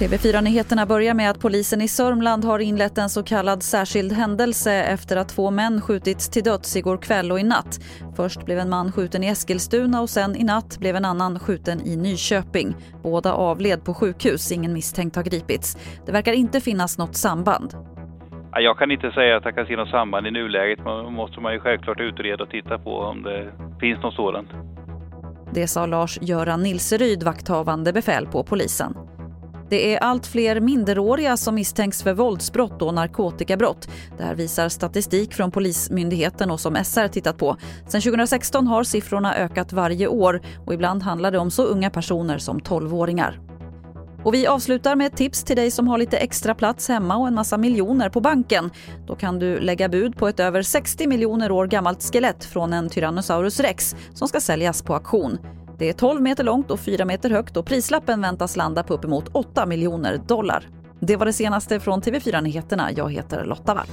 TV4-nyheterna börjar med att polisen i Sörmland har inlett en så kallad särskild händelse efter att två män skjutits till döds igår kväll och i natt. Först blev en man skjuten i Eskilstuna och sen i natt blev en annan skjuten i Nyköping. Båda avled på sjukhus, ingen misstänkt har gripits. Det verkar inte finnas något samband. Jag kan inte säga att jag kan se något samband i nuläget. Man måste man ju självklart utreda och titta på om det finns något sådant. Det sa Lars-Göran Nilseryd, vakthavande befäl på polisen. Det är allt fler minderåriga som misstänks för våldsbrott och narkotikabrott. Det här visar statistik från Polismyndigheten och som SR tittat på. Sedan 2016 har siffrorna ökat varje år och ibland handlar det om så unga personer som 12-åringar. Och vi avslutar med ett tips till dig som har lite extra plats hemma och en massa miljoner på banken. Då kan du lägga bud på ett över 60 miljoner år gammalt skelett från en Tyrannosaurus rex som ska säljas på auktion. Det är 12 meter långt och 4 meter högt och prislappen väntas landa på uppemot 8 miljoner dollar. Det var det senaste från TV4 Nyheterna. Jag heter Lotta Wall.